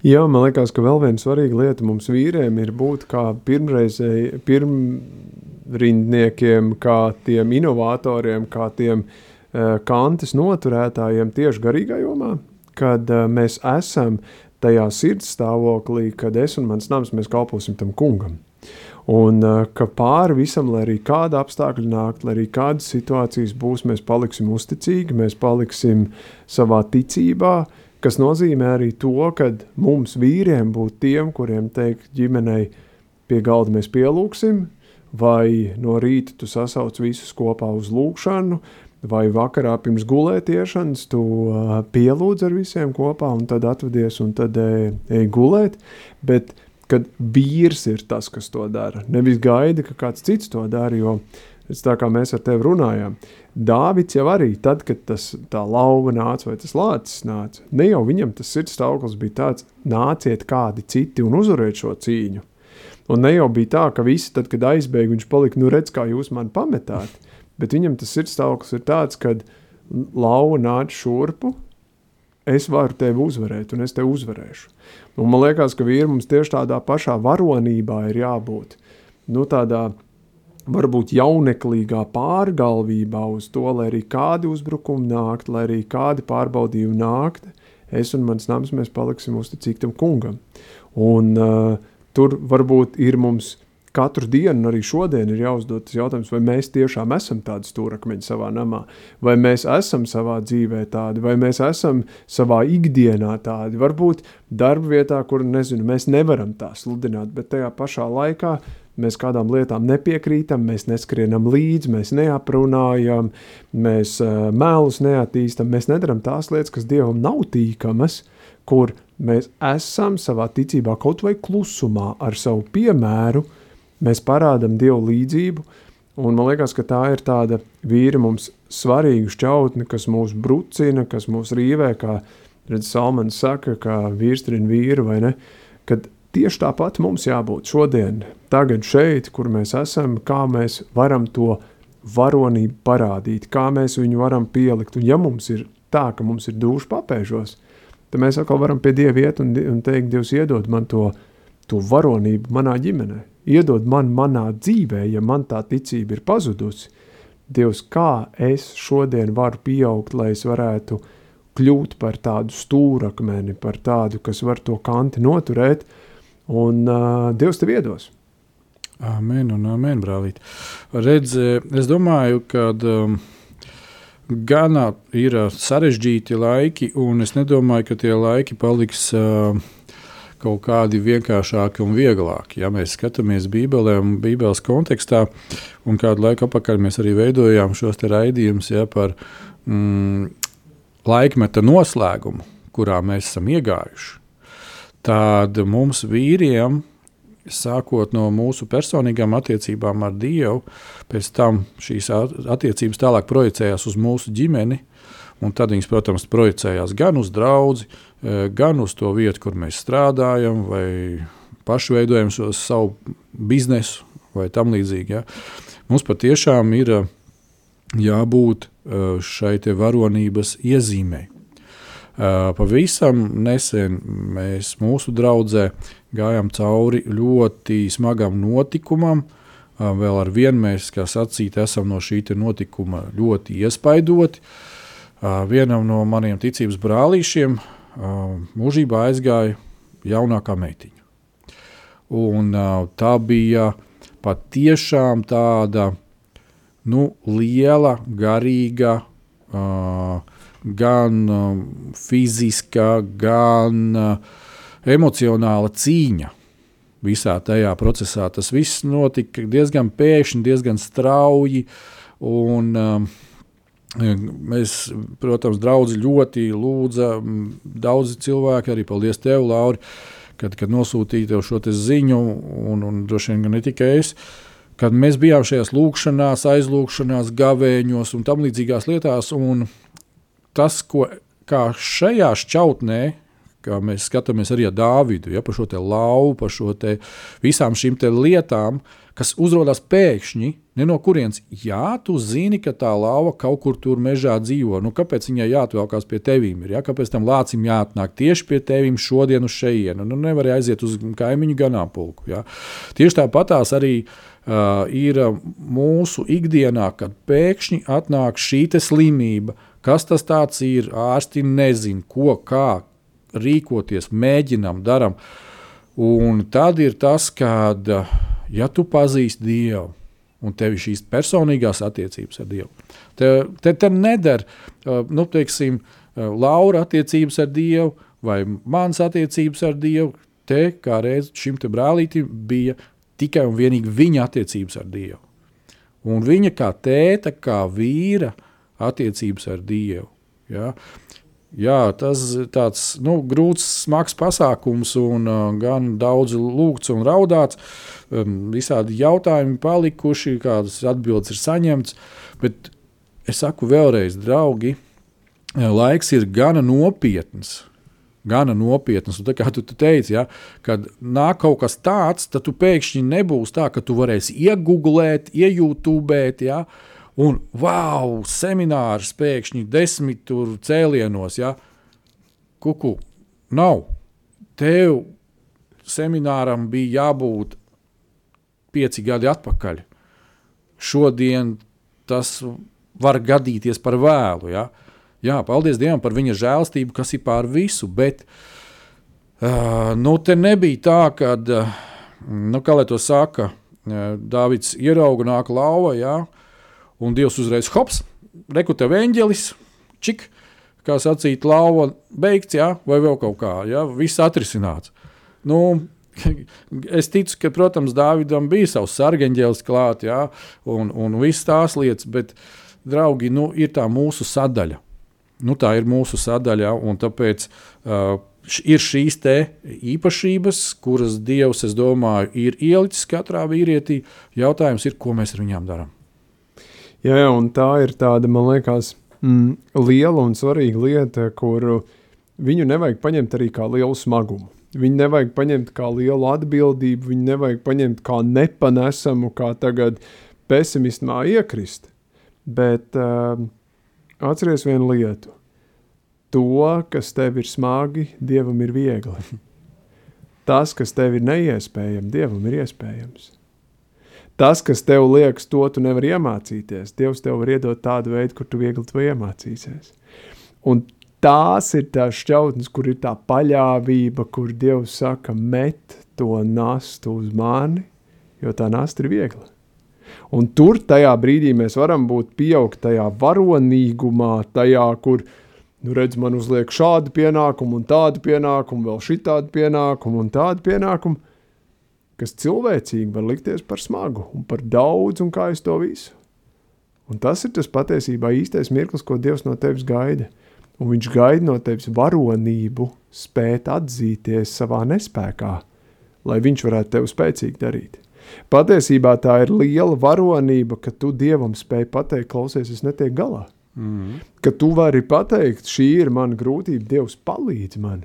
S4: Jā, man liekas, ka vēl viena svarīga lieta mums vīriem ir būt kā pirmreizēji, pirmrindniekiem, kā tiem inovatoriem, kā tiem uh, kantes noturētājiem tieši garīgā jomā, kad uh, mēs esam tajā sirds stāvoklī, kad es un mans nams kalposim tam kungam. Un uh, ka pāri visam, lai arī kāda apstākļa nāk, lai arī kādas situācijas būs, mēs paliksim uzticīgi, mēs paliksim savā ticībā, kas nozīmē arī to, ka mums vīriem būtu tiem, kuriem teikt ģimenei pie galda mēs pielūgsim, vai no rīta tu sasauc visus kopā uz lūgšanu, vai vakarā pirms gulētiešanas tu uh, pielūdz ar visiem kopā un tad atvedies un tad ej, ej gulēt, bet kad vīrs ir tas, kas to dara, nevis gaida, ka kāds cits to dara, jo tā kā mēs ar tevi runājām, Dāvids jau arī, tad, kad tas, tā lauva nāca vai tas lācis nāca, ne jau viņam tas sirds stāvoklis bija tāds, nāciet kādi citi un uzvariet šo cīņu. Un ne jau bija tā, ka visi, tad, kad aizbēga, viņš palika, nu redz, kā jūs mani pametāt, bet viņam tas sirds stāvoklis ir tāds, kad lauva nāca šurpu, es varu tevi uzvarēt, un es tevi uzvarēšu. Un man liekas, ka vīri mums tieši tādā pašā varonībā ir jābūt. Nu, tādā varbūt jauneklīgā pārgalvībā uz to, lai arī kādi uzbrukumi nākt, lai arī kādi pārbaudījumi nākt, es un mans nams mēs paliksim uzticīgi tam kungam. Un uh, tur varbūt ir mums katru dienu, arī šodien, ir jāuzdod tas jautājums, vai mēs tiešām esam tādi stūrakmeņi savā namā, vai mēs esam savā dzīvē tādi, vai mēs esam savā ikdienā tādi. Varbūt darba vietā, kur nezinu, mēs nevaram tā sludināt, bet tajā pašā laikā mēs kādām lietām nepiekrītam, mēs neskrienam līdzi, mēs neaprunājam, mēs uh, mēlus neattīstam, mēs nedaram tās lietas, kas Dievam nav tīkamas, kur mēs esam savā ticībā kaut vai klusumā ar savu piemēru, mēs parādam Dievu līdzību, un man liekas, ka tā ir tāda vīra mums svarīga šķautne, kas mūs brucina, kas mūs rīvē, kā redz Salmans saka, kā vīrs trin vīru, vai ne, kad Tieši tāpat mums jābūt šodien, tagad šeit, kur mēs esam, kā mēs varam to varonību parādīt, kā mēs viņu varam pielikt. Un ja mums ir tā, ka mums ir duši papēžos, tad mēs atkal varam pie Dieva iet un, un teikt, Dievs iedod man to, to varonību manā ģimenē, iedod man manā dzīvē, ja man tā ticība ir pazudusi. Dievs, kā es šodien varu pieaugt, lai es varētu kļūt par tādu stūrakmeni, par tādu, kas var to kanti noturēt, uh, Un uh, Dievs tev iedos.
S3: Amen, un amen, brālīt. Redz, es domāju, ka um, gana ir sarežģīti laiki, un es nedomāju, ka tie laiki paliks uh, kaut kādi vienkāršāki un vieglāki. Ja mēs skatāmies Bībelē un Bībeles kontekstā, un kādu laiku atpakaļ mēs arī veidojām šos raidījumus ja, par mm, laikmeta noslēgumu, kurā mēs esam iegājuši tad mums vīriem, sākot no mūsu personīgām attiecībām ar Dievu, pēc tam šīs attiecības tālāk projicējās uz mūsu ģimeni. Un tad viņas, protams, projicējās gan uz draugu, gan uz to vietu, kur mēs strādājam, vai paši veidojam savu biznesu, vai tam līdzīgi. Ja. Mums patiešām ir e, jābūt e, šai varonības iezīmei. Pavisam nesen mēs mūsu draudzē gājām cauri ļoti smagam notikumam. Vēl ar vienu mēs, kā sacīt, esam no šī notikuma ļoti iespaidoti. Vienam no maniem ticības brālīšiem mūžībā aizgāja jaunākā meitiņa. Un, tā bija patiešām tāda nu, liela, garīga uh, gan fiziska, gan uh, emocionāla cīņa. Visā tajā procesā tas viss notika diezgan pēkšņi, diezgan strauji. Un, um, Mēs, protams, draugi ļoti lūdza, daudzi cilvēki, arī paldies tev, Lauri, kad, kad nosūtīja tev šo ziņu, un, un droši vien ne tikai es. Kad mēs bijām šajās lūkšanās, aizlūkšanās, gavēņos un tam līdzīgās lietās, un tas, ko šajā šķautnē, kā mēs skatāmies arī ar Dāvidu, ja, par šo lauvu, par šo visām šīm lietām, kas uzrādās pēkšņi, ne no kurienes. Jā, tu zini, ka tā lauva kaut kur tur mežā dzīvo. Nu, kāpēc viņai jāatvelkās pie tevīm? Ir, ja? Kāpēc tam lācim jāatnāk tieši pie tevīm šodien uz šejienu? Nu, nevar aiziet uz kaimiņu ganāmpulku. Ja? Tieši tāpatās arī uh, ir mūsu ikdienā, kad pēkšņi atnāk šī slimība. Kas tas ir? Ārsti nezina, ko, kā, rīkoties, mēģinām, darām. Un tad ir tas, kad, ja tu pazīsti Dievu, un tev ir šīs personīgās attiecības ar Dievu, tev, te, te neder, nu, teiksim, Laura attiecības ar Dievu vai mans attiecības ar Dievu. Te, kā reiz šim brālītim bija tikai un vienīgi viņa attiecības ar Dievu. Un viņa kā tēta, kā vīra attiecības ar Dievu. Ja? Jā, tas ir tāds nu, grūts, smags pasākums, un uh, gan daudz lūgts un raudāts. Um, visādi jautājumi palikuši, kādas atbildes ir saņemts. Bet es saku vēlreiz, draugi, laiks ir gana nopietns. Gana nopietns. Un tā kā tu, tu teici, ja, kad nāk kaut kas tāds, tad tu pēkšņi nebūs tā, ka tu varēsi iegūglēt, iejūtūbēt. Ja, uh, un wow, seminārs pēkšņi desmit tur cēlienos. Ja? Kuku, nav. Tev semināram bija jābūt pieci gadi atpakaļ. Šodien tas var gadīties par vēlu. Ja? Jā, paldies Dievam par viņa žēlstību, kas ir pār visu. Bet uh, nu, te nebija tā, ka, uh, nu, kā lai to saka, uh, Dāvids ierauga nāk lauva. Ja? Uh, Un Dievs uzreiz hops, rekutē eņģelis, čik, kā sacīt, lauva beigts, jā, vai vēl kaut kā, jā, viss atrisināts. Nu, <laughs> es ticu, ka, protams, Dāvidam bija savs sargeņģēlis klāt, jā, un, un viss tās lietas, bet, draugi, nu, ir tā mūsu sadaļa. Nu, tā ir mūsu sadaļa, un tāpēc uh, ir šīs īpašības, kuras Dievs, es domāju, ir ielicis katrā vīrietī. Jautājums ir, ko mēs ar viņām darām.
S4: Jā, jā, un tā ir tāda, man liekas, mm, liela un svarīga lieta, kuru viņu nevajag paņemt arī kā lielu smagumu. Viņu nevajag paņemt kā lielu atbildību, viņu nevajag paņemt kā nepanesamu, kā tagad pesimismā iekrist. Bet uh, atceries vienu lietu. To, kas tev ir smagi, Dievam ir viegli. Tas, kas tev ir neiespējams, Dievam ir iespējams tas, kas tev liekas, to tu nevari iemācīties. Dievs tev var iedot tādu veidu, kur tu viegli to iemācīsies. Un tās ir tās šķautnes, kur ir tā paļāvība, kur Dievs saka, met to nastu uz mani, jo tā nasta ir viegla. Un tur tajā brīdī mēs varam būt pieaugt tajā varonīgumā, tajā, kur, nu redz, man uzliek šādu pienākumu un tādu pienākumu, vēl šitādu pienākumu un tādu pienākumu, kas cilvēcīgi var likties par smagu un par daudz, un kā es to visu. Un tas ir tas patiesībā īstais mirklis, ko Dievs no tevis gaida. Un viņš gaida no tevis varonību, spēt atzīties savā nespējā, lai viņš varētu tevi spēcīgi darīt. Patiesībā tā ir liela varonība, ka tu Dievam spēj pateikt, klausies, es netieku galā. Mm -hmm. Ka tu vari pateikt, šī ir mana grūtība, Dievs palīdz man.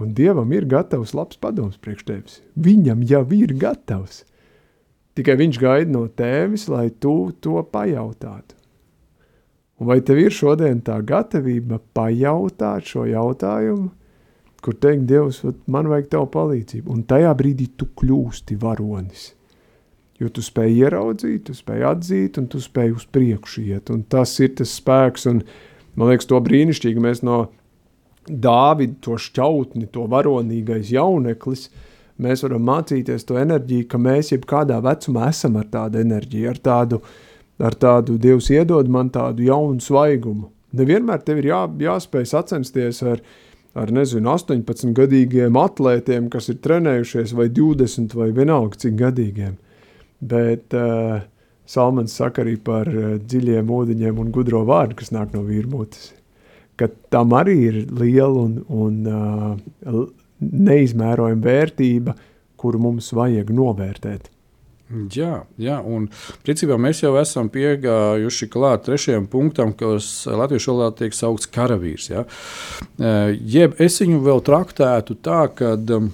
S4: Un Dievam ir gatavs labs padoms priekš tevis. Viņam jau ir gatavs. Tikai viņš gaida no tevis, lai tu to pajautātu. Un vai tev ir šodien tā gatavība pajautāt šo jautājumu, kur teikt, Dievs, man vajag tavu palīdzību, un tajā brīdī tu kļūsti varonis. Jo tu spēj ieraudzīt, tu spēj atzīt, un tu spēj uz priekšu iet, un tas ir tas spēks, un man liekas, to brīnišķīgi mēs no Dāvidu, to šķautni, to varonīgais jauneklis, mēs varam mācīties to enerģiju, ka mēs jebkādā vecumā esam ar tādu enerģiju, ar tādu, ar tādu Dievs iedod man tādu jaunu svaigumu. Nevienmēr tev ir jā, jāspēj sacensties ar, ar nezinu, 18 gadīgiem atlētiem, kas ir trenējušies vai 20 vai vienalga cik gadīgiem. Bet uh, Salmans saka arī par uh, dziļiem ūdeņiem un gudro vārdu, kas nāk no vīrmūtes ka tam arī ir liela un, un uh, neizmērojama vērtība, kuru mums vajag novērtēt.
S3: Jā, jā, un principā mēs jau esam piegājuši klāt trešajam punktam, kas latviešu valodā tiek saukts karavīrs. Ja? Jeb es viņu vēl traktētu tā, ka um,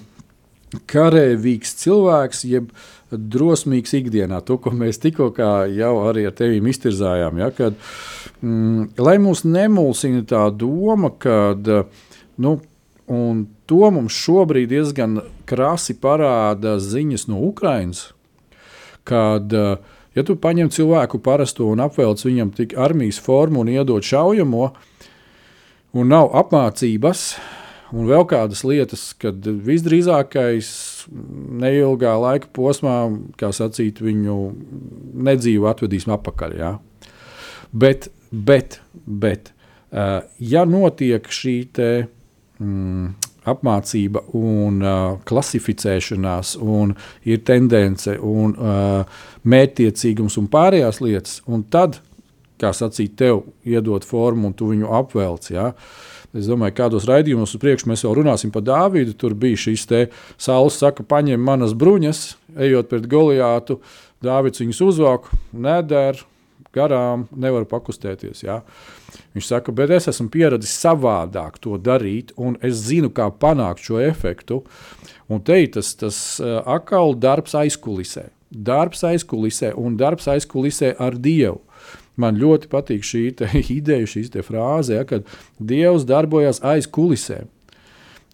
S3: karavīgs cilvēks, jeb drosmīgs ikdienā, to, ko mēs tikko jau arī ar tevi iztirzājām. Ja? Kad, mm, lai mūs nemulsina tā doma, ka nu, to mums šobrīd diezgan krasi parāda ziņas no Ukrainas kad, eh, ja tu paņem cilvēku parasto un apvelc viņam tik armijas formu un iedod šaujamo, un nav apmācības, un vēl kādas lietas, kad visdrīzākais neilgā laika posmā, kā sacīt, viņu nedzīvu atvedīsim atpakaļ. Ja? Bet, bet, bet, eh, ja notiek šī te, mm, apmācība un uh, klasificēšanās, un ir tendence un uh, mērķtiecīgums un pārējās lietas, un tad, kā sacīt, tev iedot formu un tu viņu apvelc. Ja? Es domāju, kādos raidījumos uz priekšu mēs jau runāsim par Dāvidu. Tur bija šis te saules, saka, paņem manas bruņas, ejot pret Goliātu. Dāvids viņus uzvāk, nedara, garām, nevar pakustēties. Ja? Viņš saka, bet es esmu pieradis savādāk to darīt, un es zinu, kā panākt šo efektu. Un te ir tas, tas uh, atkal darbs aizkulisē. Darbs aizkulisē un darbs aizkulisē ar Dievu. Man ļoti patīk šī <laughs> ideja, šī frāze, ja, kad Dievs darbojas aiz kulisēm.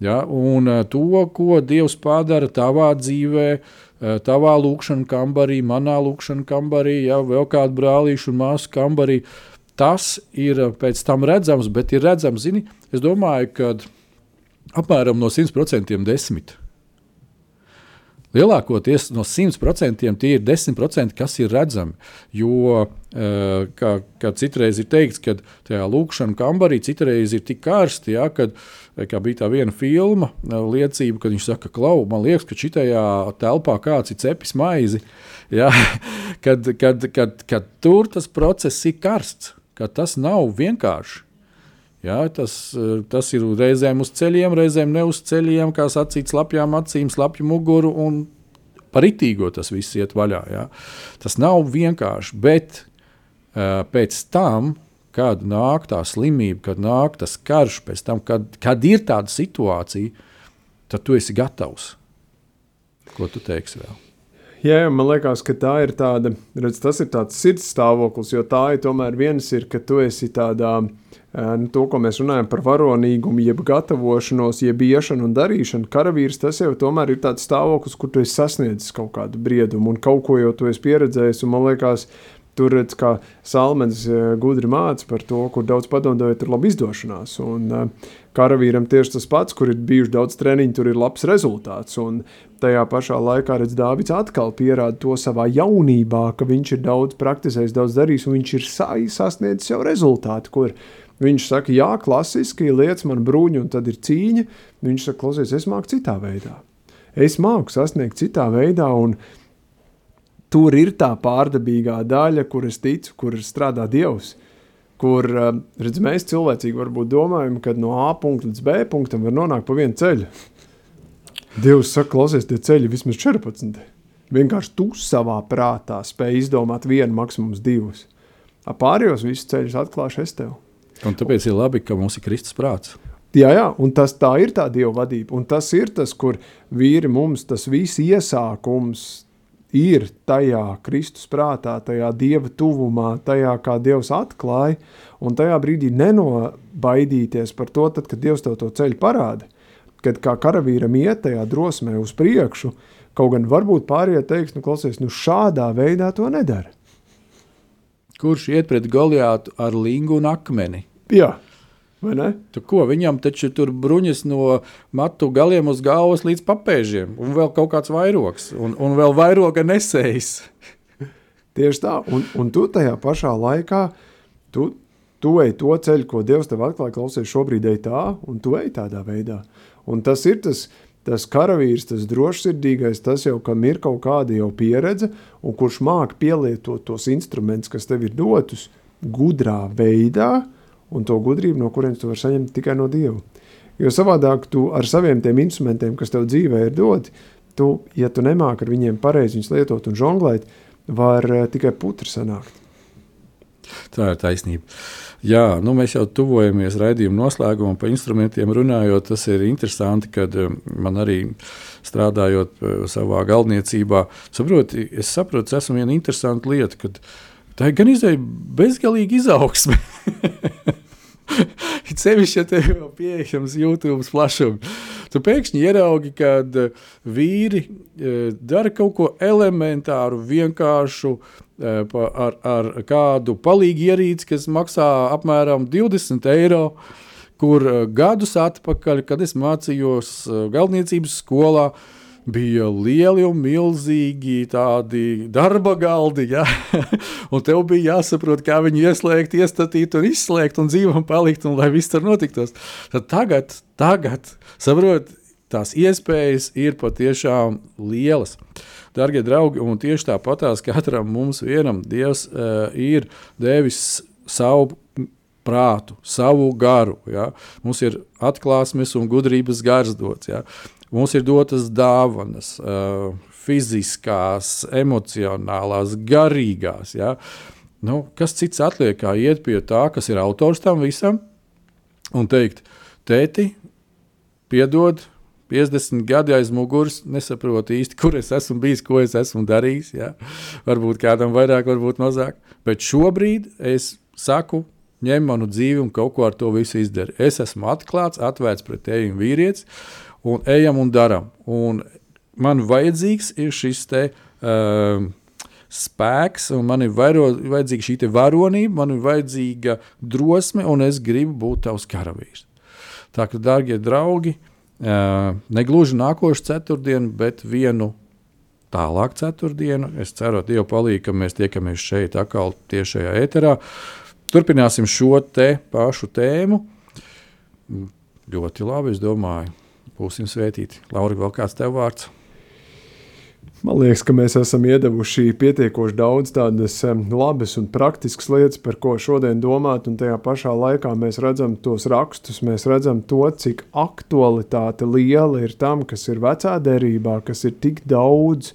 S3: Ja, un uh, to, ko Dievs padara tavā dzīvēm, Eh, tavā lūkšanā kambarī, manā lūkšanā kambarī, ja vēl kāda brālīša un māsa kambarī. Tas ir eh, pēc tam redzams, bet ir redzams, zini, es domāju, ka apmēram no 100% desmit. Lielākoties no 100% tie ir 10%, kas ir redzami. Jo, eh, kā, kā citreiz ir teikts, kad tajā lūkšanā kambarī citreiz ir tik karsti, ja, kad uh, kā bija tā viena filma, liecība, kad viņš saka, klau, man liekas, ka šitajā telpā kāds ir cepis maizi. <laughs> Ja? kad, kad, kad, kad tur tas process ir karsts, ka tas nav vienkārši. Ja, tas, tas ir reizēm uz ceļiem, reizēm ne uz ceļiem, kā sacīt, slapjām acīm, slapju muguru un par itīgo tas viss iet vaļā. Ja. Tas nav vienkārši, bet uh, pēc tam kad nāk tā slimība, kad nāk tas karš, tam, kad, kad ir tāda situācija, tad tu esi gatavs. Ko tu teiksi vēl?
S4: Jā, jā, man liekas, ka tā ir tāda, redz, tas ir tāds sirds stāvoklis, jo tā ir tomēr viens ir, ka tu esi tādā, nu, to, ko mēs runājam par varonīgumu, jeb gatavošanos, jeb iešanu un darīšanu. Karavīrs tas jau tomēr ir tāds stāvoklis, kur tu esi sasniedzis kaut kādu briedumu un kaut ko jau tu esi pieredzējis, un man liekas, Tur redz, kā Salmans eh, gudri māca par to, kur daudz padomāja, tur ir laba izdošanās. Un uh, karavīram tieši tas pats, kur ir bijuši daudz treniņu, tur ir labs rezultāts. Un tajā pašā laikā redz, Dāvids atkal pierāda to savā jaunībā, ka viņš ir daudz praktizējis, daudz darījis, un viņš ir sasniedzis jau rezultātu, kur viņš saka, jā, klasiski lietas man bruņu, un tad ir cīņa. Viņš saka, klausies, es māku citā veidā. Es māku sasniegt citā veidā, un tur ir tā pārdabīgā daļa, kur es ticu, kur strādā Dievs. Kur eh, redz, mēs cilvēcīgi varbūt domājam, ka no A punkta līdz B punktam var nonākt pa vienu ceļu. Dievs saka, klausies, tie ceļi vismaz 14. Vienkārši tu savā prātā spēj izdomāt vienu, maksimums divus. Pārējos visus ceļus atklāšu es tev.
S3: Un tāpēc ir labi, ka mums ir Kristus prāts.
S4: Jā, jā, un tas tā ir tā dieva vadība. Un tas ir tas, kur vīri mums tas viss iesākums, ir tajā Kristus prātā, tajā Dieva tuvumā, tajā, kā Dievs atklāja, un tajā brīdī nenobaidīties par to, tad, kad Dievs tev to ceļu parāda, kad kā karavīram iet tajā drosmē uz priekšu, kaut gan varbūt pārējie teiks, nu klausies, nu šādā veidā to nedara.
S3: Kurš iet pret Goliātu ar lingu un akmeni?
S4: Jā,
S3: Tu ko, viņam taču tur bruņas no matu galiem uz galvas līdz papēžiem, un vēl kaut kāds vairogs, un, un vēl vairoga nesējis. <laughs>
S4: Tieši tā, un, un tu tajā pašā laikā, tu, tu ej to ceļu, ko Dievs tev atklāja, klausies, šobrīd ej tā, un tu ej tādā veidā. Un tas ir tas, tas karavīrs, tas drošsirdīgais, tas jau, kam ir kaut kāda jau pieredze, un kurš māk pielietot tos instrumentus, kas tev ir dotus, gudrā veidā, un to gudrību, no kurienes tu vari saņemt tikai no Dieva. Jo savādāk tu ar saviem tiem instrumentiem, kas tev dzīvē ir doti, tu, ja tu nemāki ar viņiem pareizi viņus lietot un žonglēt, var uh, tikai putri sanākt.
S3: Tā ir taisnība. Jā, nu mēs jau tuvojamies raidījuma noslēgumam, par instrumentiem runājot. Tas ir interesanti, kad man arī strādājot savā galdniecībā, saproti, es saprotu, ir viena interesanta lieta, kad tā ir gan izdeja bezgalīga izaugsme. <laughs> <laughs> It sevišķi, ja tev ir pieejams YouTube plašums. Tu pēkšņi ieraugi, kad eh, vīri eh, dara kaut ko elementāru, vienkāršu, eh, ar, ar kādu palīgu ierīci, kas maksā apmēram 20 eiro. Kur gadus atpakaļ, kad es mācījos galdniecības skolā, uh, bija lieli un milzīgi tādi darba galdi. Ja? <laughs> un tev bija jāsaprot, kā viņu ieslēgt, iestatīt un izslēgt un dzīvam palikt, un lai viss tur notiktos. Tad tagad, tagad saprot, tās iespējas ir patiešām lielas. Darbie draugi, un tieši tāpatās katram mums vienam Dievs uh, ir devis savu prātu, savu garu. Ja? Mums ir atklāsmes un gudrības gars dots. Ja? Mums ir dotas dāvanas, fiziskās, emocionālās, garīgās. Ja? Nu, kas cits atliek, kā iet pie tā, kas ir autors tam visam, un teikt, tēti, piedod, 50 gadi aiz muguras, nesaprotu īsti, kur es esmu bijis, ko es esmu darījis. Ja? Varbūt kādam vairāk, varbūt mazāk. Bet šobrīd es saku, ņem manu dzīvi un kaut ko ar to visu izdari. Es esmu atklāts, atvērts pret tevi un vīrietis un ejam un darām. Man vajadzīgs ir šis te. Uh, spēks, un man ir vairo, vajadzīga šī varonība, man ir vajadzīga drosme, un es gribu būt tavs karavīrs. Tā kā, darbie draugi, uh, negluži nākošu ceturtdienu, bet vienu tālāk ceturtdienu. Es ceru, ka Dieva palīdzību, ka mēs tiekamies šeit atkal tiešajā ēterā. Turpināsim šo te pašu tēmu. Ļoti labi, es domāju būsim svētīti. Laura, vēl kāds tev vārds?
S4: Man liekas, ka mēs esam iedavuši pietiekoši daudz tādas labas un praktiskas lietas, par ko šodien domāt, un tajā pašā laikā mēs redzam tos rakstus, mēs redzam to, cik aktualitāte liela ir tam, kas ir vecā derībā, kas ir tik daudz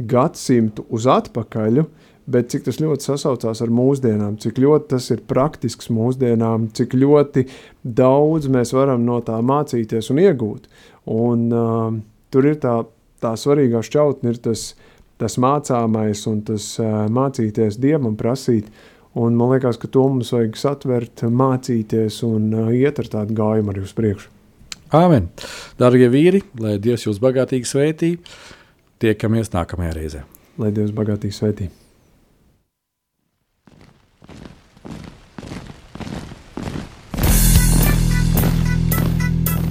S4: gadsimtu uz atpakaļ, bet cik tas ļoti sasaucās ar mūsdienām, cik ļoti tas ir praktisks mūsdienām, cik ļoti daudz mēs varam no tā mācīties un iegūt. Un, uh, tur ir tā, tā svarīgā šķautne, ir tas, tas mācāmais un tas uh, mācīties dievam prasīt. Un man liekas, ka to mums vajag satvert, mācīties un uh, iet ar tādu gājumu arī uz priekšu.
S3: Āmen! Darbie vīri, lai Dievs jūs bagātīgi svētī, tiekamies nākamajā reizē.
S4: Lai Dievs bagātīgi svētī!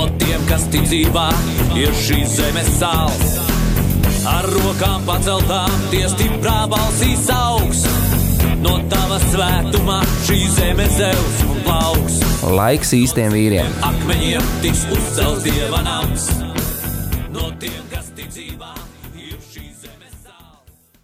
S1: no tiem, kas ticībā ir šīs zemes sāls. Ar rokām paceltām, tie stiprā balsīs augs. No tava svētumā šī zeme zeus un plauks.
S2: Laiks īstiem vīriem.
S1: Akmeņiem tiks uzcelts dieva nams.